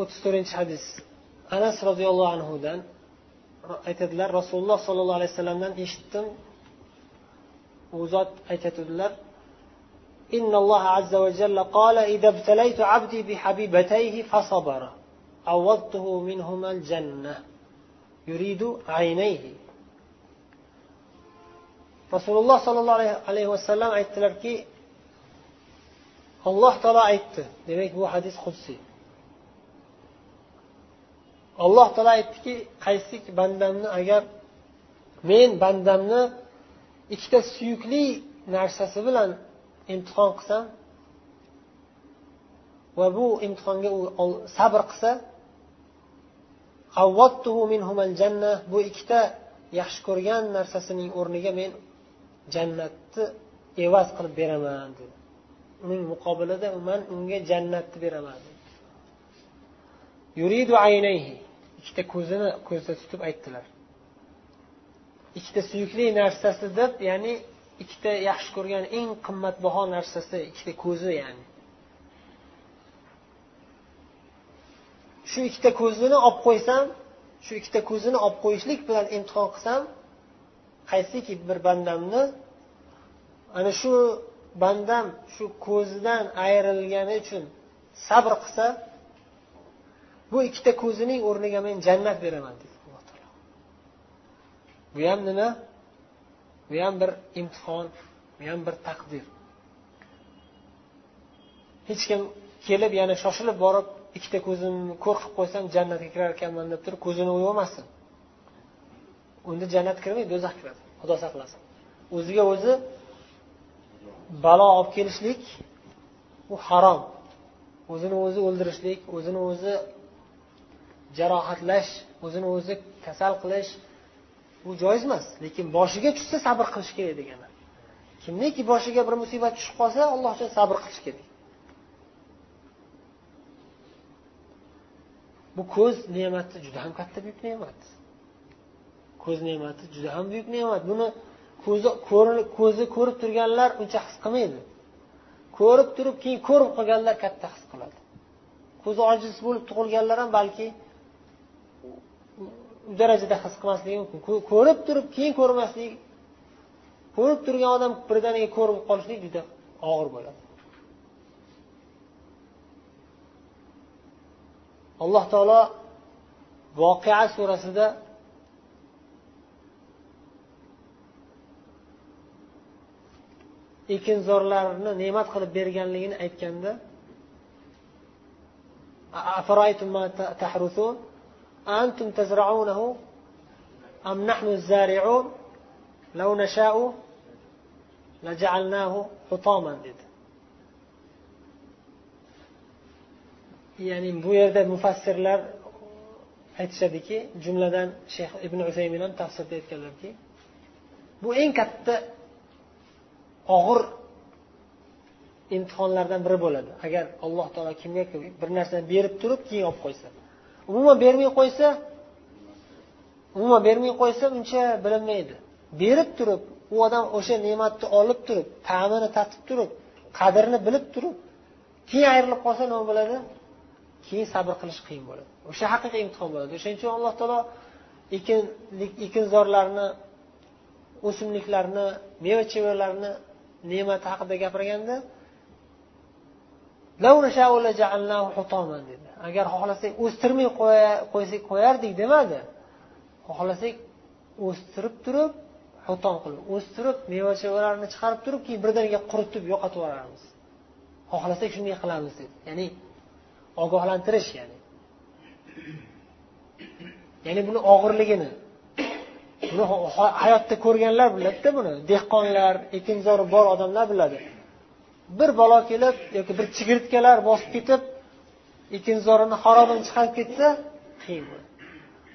o'ttiz to'rtinchi hadis anas roziyallohu anhudan aytadilar rasululloh sollallohu alayhi vasallamdan eshitdim u zot aytadilar إن الله عز وجل قال إذا ابتليت عبدي بحبيبتيه فصبر عوضته منهما الجنة يريد عينيه rasululloh sollallohu alayhi vasallam aytdilarki alloh taolo aytdi demak bu hadis qudsiy alloh taolo aytdiki qaysi bandamni agar men bandamni ikkita suyukli narsasi bilan imtihon qilsam va bu imtihonga u sabr qilsa bu ikkita yaxshi ko'rgan narsasining o'rniga men jannatni evaz qilib beraman dedi. Uning muqobilida man unga jannatni beraman dedi. Yuridu aynayhi. Ikkita ko'zini ko'zda tutib aytdilar. Ikkita suyukli narsasi deb ya'ni ikkita yaxshi ko'rgan eng qimmatbaho narsasi ikkita ko'zi ya'ni. Shu ikkita ko'zini olib qo'ysam shu ikkita ko'zini olib qo'yishlik bilan imtihon qilsam qaysiki bir bandamni ana shu bandam shu ko'zidan ayrilgani uchun sabr qilsa bu ikkita ko'zining o'rniga men jannat beraman dedi alloh taolo. Bu ham nima? Bu ham bir imtihon bu ham bir taqdir. Hech kim kelib yana shoshilib borib ikkita ko'zimni ko'r qilib qo'ysam jannatga kirar ekanman deb turib ko'zini o'yib olmasin unda jannat kirmaydi do'zax kiradi. Xudo saqlasin. O'ziga o'zi balo olib kelishlik bu harom. O'zini o'zi o'ldirishlik o'zini o'zi jarohatlash o'zini o'zi kasal qilish bu joiz emas. Lekin boshiga tushsa sabr qilish kerak degani kimniki boshiga bir musibat tushib qolsa alloh uchun sabr qilish kerak. Bu ko'z ne'mati juda ham katta buyuk ne'mat. Ko'z ne'mati juda ham buyuk ne'mat. Buni ko'zi ko'zi ko'rib turganlar uncha his qilmaydi. Ko'rib turib keyin ko'rib qolganlar katta his qiladi. Ko'zi ojiz bo'lib tug'ilganlar ham balki u darajada his qilmasligi mumkin. Ko'rib turib keyin ko'rmaslik ko'rib turgan odam birdaniga ko'rib qolishlik juda og'ir bo'ladi. Alloh taolo voqea surasida ekinzorlarni ne'mat qilib berganligini aytganda أنتم تزرعونه أم نحن الزارعون لو نشاء لجعلناه حطاما dedi ya'ni bu yerda mufassirlar aytishadiki jumladan shayx ibn usaymin ham tafsirda aytganlarki bu eng katta og'ir imtihonlardan biri bo'ladi agar alloh taolo kimga bir narsani berib turib keyin olib qo'ysa Umuman bermay qo'ysa umuman bermay qo'ysa uncha bilinmaydi. Berib turib u odam o'sha ne'matni olib turib ta'mini tatib turib qadrini bilib turib keyin ayrilib qolsa nima bo'ladi? Keyin sabr qilish qiyin bo'ladi. O'sha haqiqiy imtihon bo'ladi. O'shaning uchun alloh taolo ekinlik ekinzorlarni o'simliklarni meva chevalarni ne'mati haqida gapirganda dedi agar xohlasak o'stirmay qo'ysak qo'yardik demadi xohlasak o'stirib turib xuton qilib o'stirib meva chevalarni chiqarib turib keyin birdaniga quritib yo'qotib yuboramiz xohlasak shunday qilamiz dedi ya'ni ogohlantirish ya'ni ya'ni buni og'irligini buni hayotda ko'rganlar biladida buni dehqonlar ekinzori bor odamlar biladi bir balo kelib yoki bir chigirtkalar bosib ketib ekinzorini xarobini chiqarib ketsa qiyin bo'ladi.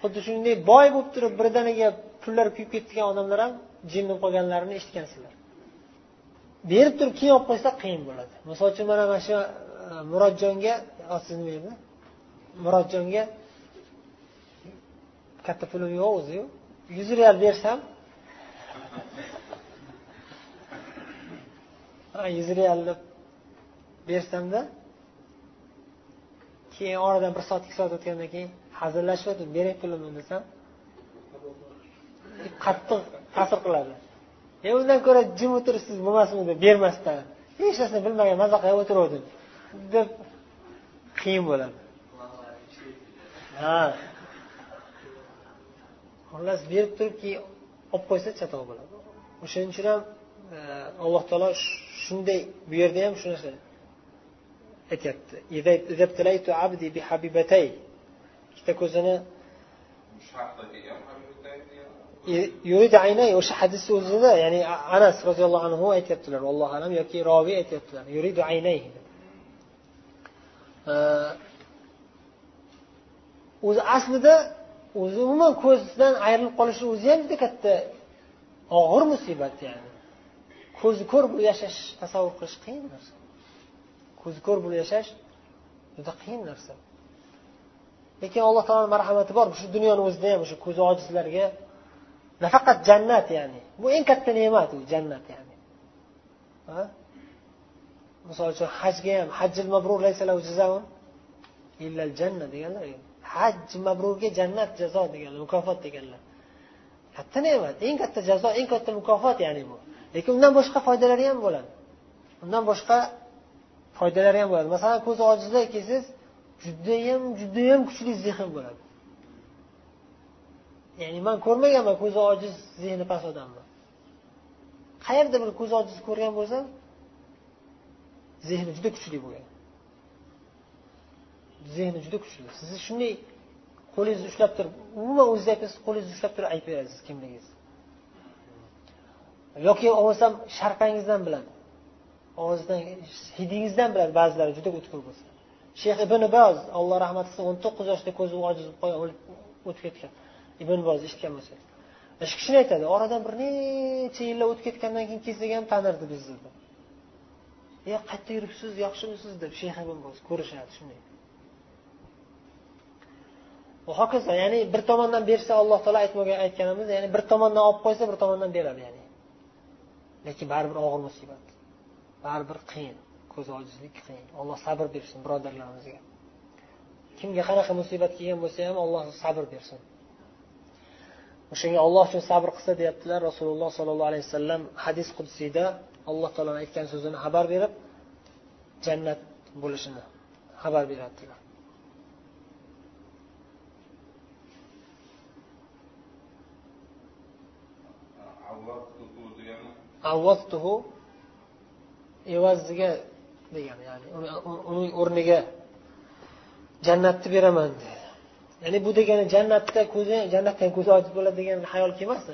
Xuddi shunday boy bo'lib turib birdaniga pullari kuyib ketgan odamlar ham jin bo'lib qolganlarini eshitgansizlar. Berib turib keyin olib qo'ysa qiyin bo'ladi. Misol uchun mana mana shu e, murodjonga sizni edi murodjonga katta pulim yo'q o'ziyu yuz real bersam yuz real bersamda keyin oradan bir soat ikki soat o'tgandan keyin hazillashib o'tib bering pulimni desam qattiq ta'sir qiladi. E undan ko'ra jim o'tirishsiz bo'lmasmi deb bermasdan hech narsani bilmagan maza qilib o'tiruvdim deb qiyin bo'ladi. Ha. Xullas berib turib keyin olib qo'ysa chatoq bo'ladi. O'shaning uchun ham alloh taolo shunday bu yerda ham shu narsa aytyapti. Ikkita ko'zini o'sha hadisni o'zida ya'ni anas roziyallohu anhu aytyaptilar allohu alam yoki roviy aytyaptilar. Yuridu aynay. O'zi aslida o'zi umuman ko'zdan ayrilib qolishi o'zi ham juda katta og'ir musibat ya'ni. Ko'zi ko'r bo'lib yashash tasavvur qilish qiyin narsa. Ko'zi ko'r bo'lib yashash juda qiyin narsa. Lekin alloh taoloni marhamati bor. Shu dunyoni o'zida ham o'sha ko'zi ojizlarga nafaqat jannat ya'ni. Bu eng katta ne'mat u jannat ya'ni. Misol uchun hajga ham hajjil mabrur illal janna deganlar e, haj mabrurga jannat jazo deganlar mukofot deganlar. Katta ne'mat eng katta jazo eng katta mukofot ya'ni bu. Lekin undan boshqa foydalari ham bo'ladi. Undan boshqa foydalari ham bo'ladi. Masalan ko'zi ojizlar kelsangiz judayam judayam kuchli zehn bo'ladi. Ya'ni man ko'rmaganman ko'zi ojiz zehni past odamni. Qayerda bir ko'zi ojiz ko'rgan bo'lsam zehni juda kuchli bo'lgan. Zehni juda kuchli. Sizni shunday qo'lingizni ushlab turib umuman o'zingiz aytasiz qo'lingizni ushlab turib aytaverasiz kimligingizni. Yoki bo'lmasam sharpangizdan biladi og'izdan hidingizdan biladi ba'zilari juda o'tkir bo'lsa. Shayx ibn boz alloh rahmat qilsin o'n to'qqiz yoshda ko'zi ojiz bo'lib o'tib ketgan. Ibn boz eshitgan bo'lsangiz shu kishini aytadi oradan bir necha yillar o'tib ketgandan keyin kelsak ham tanirdi bizni deb e qayerda yuribsiz yaxshimisiz? deb shayx ibn boz ko'rishadi shunday. Hokazo ya'ni bir tomondan bersa alloh taolo aytmagan aytganimiz ya'ni bir tomondan olib qo'ysa bir tomondan beradi ya'ni. Lekin baribir og'ir musibat baribir qiyin ko'z ojizlik qiyin. Alloh sabr bersin birodarlarimizga. Kimga qanaqa musibat kelgan bo'lsa ham alloh sabr bersin. O'shanga olloh uchun sabr qilsa deyaptilar rasululloh sollallohu alayhi vasallam hadis qudsiyda alloh taoloni aytgan so'zini xabar berib jannat bo'lishini xabar beradilar avvaztuhu evaziga degani ya'ni uning o'rniga jannatni beraman dedi. Ya'ni bu degani jannatda ko'zi jannatdan ko'zi ojiz bo'ladi degan hayol kelmasdi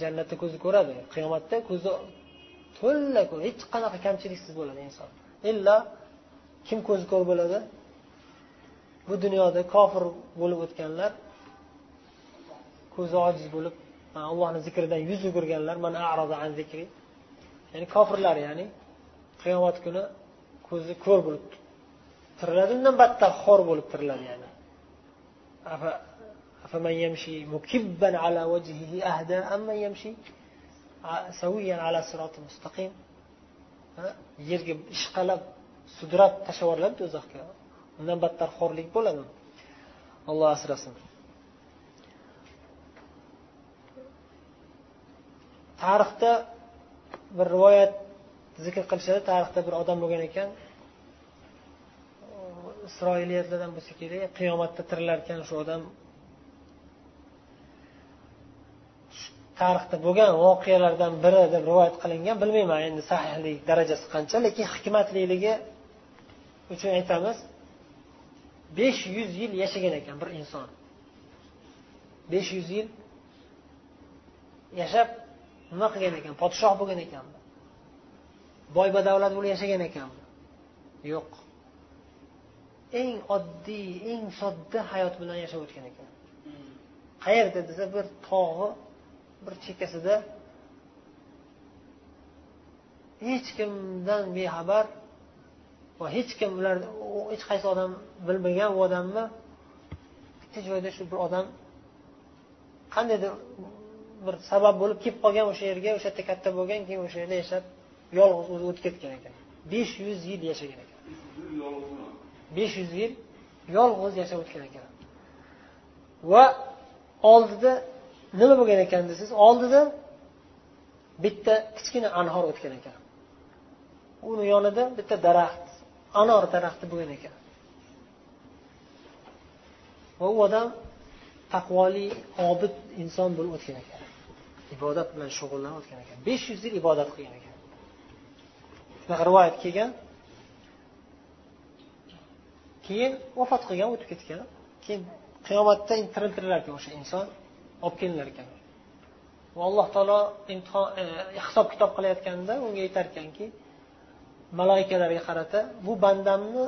jannatda ko'zi ko'radi qiyomatda ko'zi to'la hech qanaqa kamchiliksiz bo'ladi inson. Illo kim ko'zi ko'r bo'ladi? Bu dunyoda kofir bo'lib o'tganlar ko'zi ojiz bo'lib allohni zikridan yuz o'girganlar an zikri ya'ni kofirlar ya'ni qiyomat kuni ko'zi ko'r bo'lib tiriladi undan battar xor bo'lib tiriladi ya'ni أفمن يمشي مكبا على وجهه أهدى أم من يمشي سويا على صراط مستقيم yerga ishqalab sudrab tashlab yuboriladi do'zaxga undan battar xo'rlik bo'ladi alloh asrasin Tarixda bir rivoyat zikr qilishadi. Tarixda bir odam bo'lgan ekan. Isroiliyatlardan bo'lsa kerak qiyomatda tirilar ekan shu odam. Tarixda bo'lgan voqealardan biri deb rivoyat qilingan bilmayman endi sahihlik darajasi qancha lekin hikmatliligi uchun aytamiz besh yuz yil yashagan ekan bir inson. Besh yuz yil yashab nima qilgan ekan? Podshoh bo'lgan ekanmi boy badavlat bo'lib yashagan ekanmi yo'q. Eng oddiy eng sodda hayot bilan yashab o'tgan ekan. Qayerda desa bir tog'i bir chekkasida hech kimdan bexabar va hech kim ular hech qaysi odam bilmagan u odamni bitta joyda shu bir odam qandaydir bir sabab bo'lib kelib qolgan o'sha yerga o'sha yerda katta bo'lgan keyin o'sha yerda yashab yolg'iz o'zi o'tib ketgan ekan. besh yuz yil yashagan ekan. besh yuz yil yolg'iz yashab o'tgan ekan. Va oldida nima bo'lgan ekan desangiz oldida bitta kichkina anhor o'tgan ekan. Uni yonida bitta daraxt anor daraxti bo'lgan ekan. Va u odam taqvoli obid inson bo'lib o'tgan ekan. Ibodat bilan shug'ullanayotgan ekan. besh yuz yil ibodat qilgan ekan. Shunaqa rivoyat kelgan. Keyin vafot qilgan o'tib ketgan. Keyin qiyomatda tiriltirilar ekan o'sha inson olib kelinar ekan. Va alloh taolo imtihon e, hisob kitob qilayotganda unga aytar ekanki maloikalarga qarata bu bandamni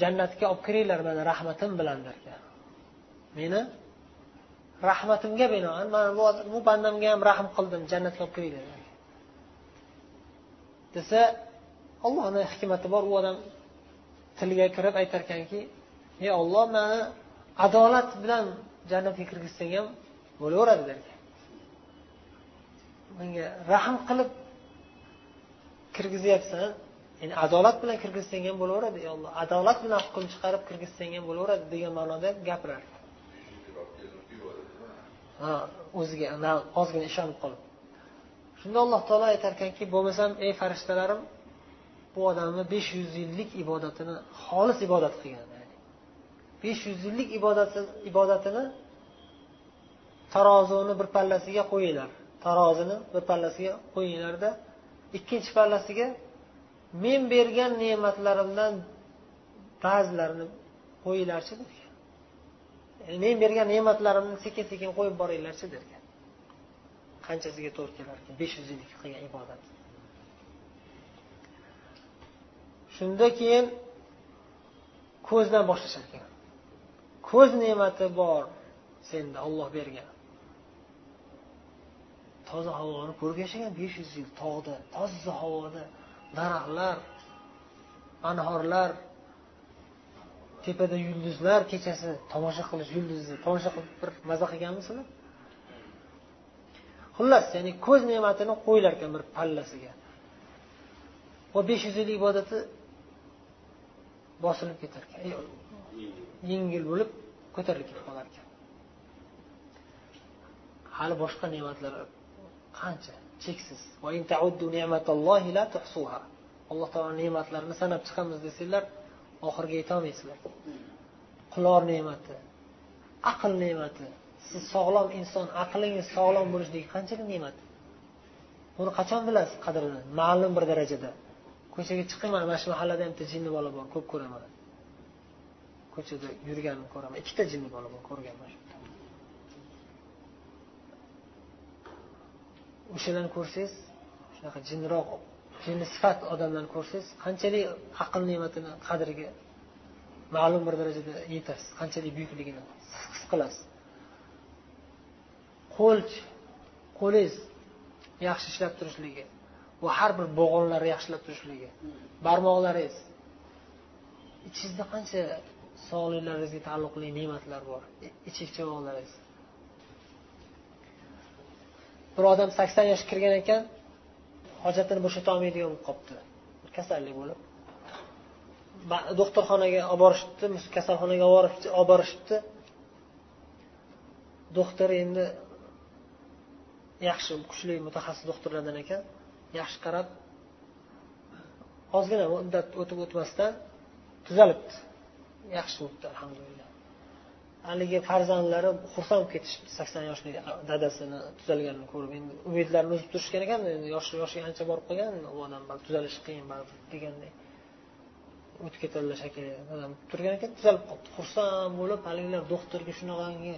jannatga olib kiringlar mani rahmatim bilan derkan. Meni rahmatimga binoan man bu bandamga ham rahm qildim jannatga olib kiringlar desa ollohni hikmati bor u odam tiliga kirib aytarkanki ey olloh mani adolat bilan jannatga kirgizsang ham bo'laveradi derkan. Menga rahm qilib kirgizyapsan ya'ni adolat bilan kirgizsang ham bo'laveradi ey olloh adolat bilan hukm chiqarib kirgizsang ham bo'laveradi degan ma'noda gapirardi o'ziga ozgina ishonib qolib. Shunda alloh taolo aytarkanki bo'lmasam ey farishtalarim bu odamni besh yuz yillik ibodatini xolis ibodat qilgan besh yuz yillik ibodatini tarozuni bir pallasiga qo'yinglar. Tarozini bir pallasiga qo'yinglarda ikkinchi pallasiga men bergan ne'matlarimdan ba'zilarini qo'yinglarchi men bergan ne'matlarimni sekin sekin qo'yib boringlarchi dergan qanchasiga to'g'ri kelarkan? Besh yuz yillik qilgan ibodat. Shunda keyin ko'zdan boshlashar ekan. Ko'z ne'mati bor senda olloh bergan. Toza havoni ko'rib yashagan besh yuz yil tog'da toza havoda daraxtlar anhorlar tepada yulduzlar kechasi tomosha qilish yulduzni tomosha qilib bir maza qilganmisizlar xullas ya'ni ko'z ne'matini qo'yilar ekan bir pallasiga. Va besh yuz yil ibodati bosilib ketar ekan yengil bo'lib ko'tarilib ketib qolar ekan hali boshqa ne'matlar qancha? Cheksiz. Alloh taolo ne'matlarini sanab chiqamiz desanglar oxiriga yetolmaysizlar. Quloq ne'mati aql ne'mati siz sog'lom inson aqlingiz sog'lom bo'lishligi qanchalik ne'mat? Buni qachon bilasiz qadrini? Ma'lum bir darajada. Ko'chaga chiqmayman mana shu mahallada bitta jinni bola bor ko'p ko'raman. Ko'chada yurganini ko'raman. Ikkita jinni bola bor ko'rganman o'shalarni ko'rsangiz shunaqa jinroq jinni sifat odamlarni ko'rsangiz qanchalik aql ne'matini qadriga ma'lum bir darajada yetasiz qanchalik buyukligini his qilasiz. Qo'l qo'lingiz yaxshi ishlab turishligi va har bir bo'g'inlari yaxshilab turishligi barmoqlaringiz ichingizda qancha sog'liqlaringizga taalluqli ne'matlar bor ichik chavoqlaringiz bir odam sakson yoshga kirgan ekan hojatini bo'shatolmaydigan bo'lib qolibdi. Kasallik bo'lib. Doktorxonaga olib borishibdi kasalxonaga olib borishibdi doktor endi yaxshi kuchli mutaxassis doktorlardan ekan. Yaxshi qarab ozgina muddat o'tib o'tmasdan tuzalibdi. Yaxshi bo'libdi alhamdulillah. Haligi farzandlari xursand bo'lib ketishibdi sakson yoshli dadasini tuzalganini ko'rib endi umidlarini uzib turishgan ekan endi yoshi yoshiga ancha borib qolgan u odam tuzalishi qiyin baribir deganday. O'tib ketadilar shekilli odam turgan ekan tuzalib qolibdi. Xursand bo'lib haligilar doktorga shunaqangi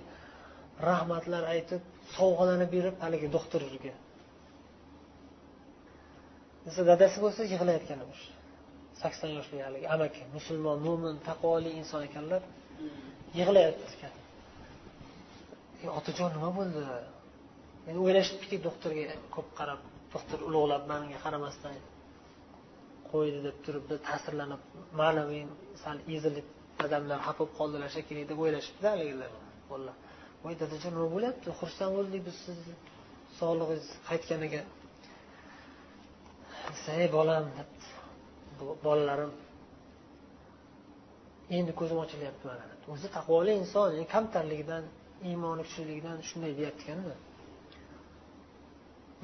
rahmatlar aytib sovg'alarni berib haligi doktorga desa dadasi bo'lsa yig'layotgan emish sakson yoshli haligi amaki musulmon mo'min taqvoli inson ekanlar. Yig'layapti ekan e, otajon nima bo'ldi? Endi o'ylashibdiki doktorga ko'p qarab doktor ulug'lab manga qaramasdan qo'ydi deb turib ta'sirlanib ma'naviy sal ezilib dadamlar xafa bo'lib qoldilar shekilli deb o'ylashibdi haligilar bolalar. Voy dadajon nima bo'lyapti? Xursand bo'ldik biz sizni sog'lig'ingiz qaytganiga. Desa ey bolam debdi bolalarim endi ko'zim ochilyapti mana. O'zi taqvoli inson kamtarligidan iymoni kuchliligidan shunday deyaptikanda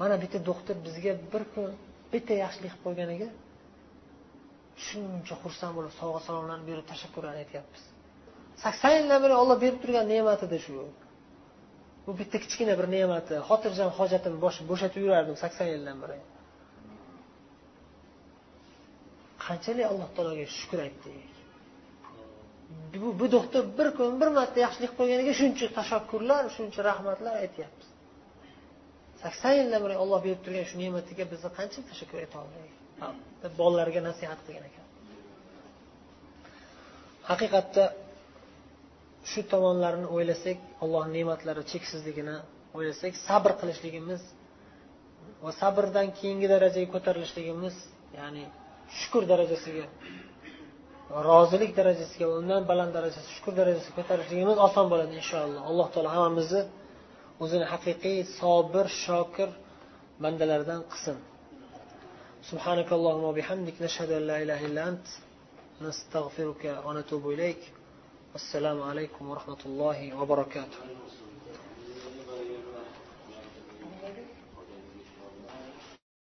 mana bitta doktor bizga bir kun bitta yaxshilik qilib qo'yganiga shuncha xursand bo'lib sovg'a salomlarni berib tashakkurlarni aytyapmiz. Sakson yildan beri olloh berib turgan ne'matida shu. Bu bitta kichkina bir ne'mati. Xotirjam hojatimni bo'shatib yurardim sakson yildan beri qanchalik alloh taologa shukur aytdik bu, bu doktor bir kun bir marta yaxshilik qilganiga shuncha tashakkurlar shuncha rahmatlar aytyapmiz sakson yildan beri olloh berib turgan shu ne'matiga bizni qancha tashakkur eta olmaylik deb bolalarga nasihat qilgan ekan. Haqiqatda shu tomonlarini o'ylasak alloh ne'matlari cheksizligini o'ylasak sabr qilishligimiz va sabrdan keyingi darajaga ko'tarilishligimiz ya'ni shukur darajasiga rozilik darajasiga undan baland darajasiga shukur darajasiga ko'tarishligimiz oson bo'ladi inshaalloh alloh taolo hammamizni o'zini haqiqiy sobir shokir bandalaridan qilsin سبحانك اللهم وبحمدك نشهد أن لا إله إلا أنت نستغفرك ونتوب إليك والسلام عليكم ورحمة الله وبركاته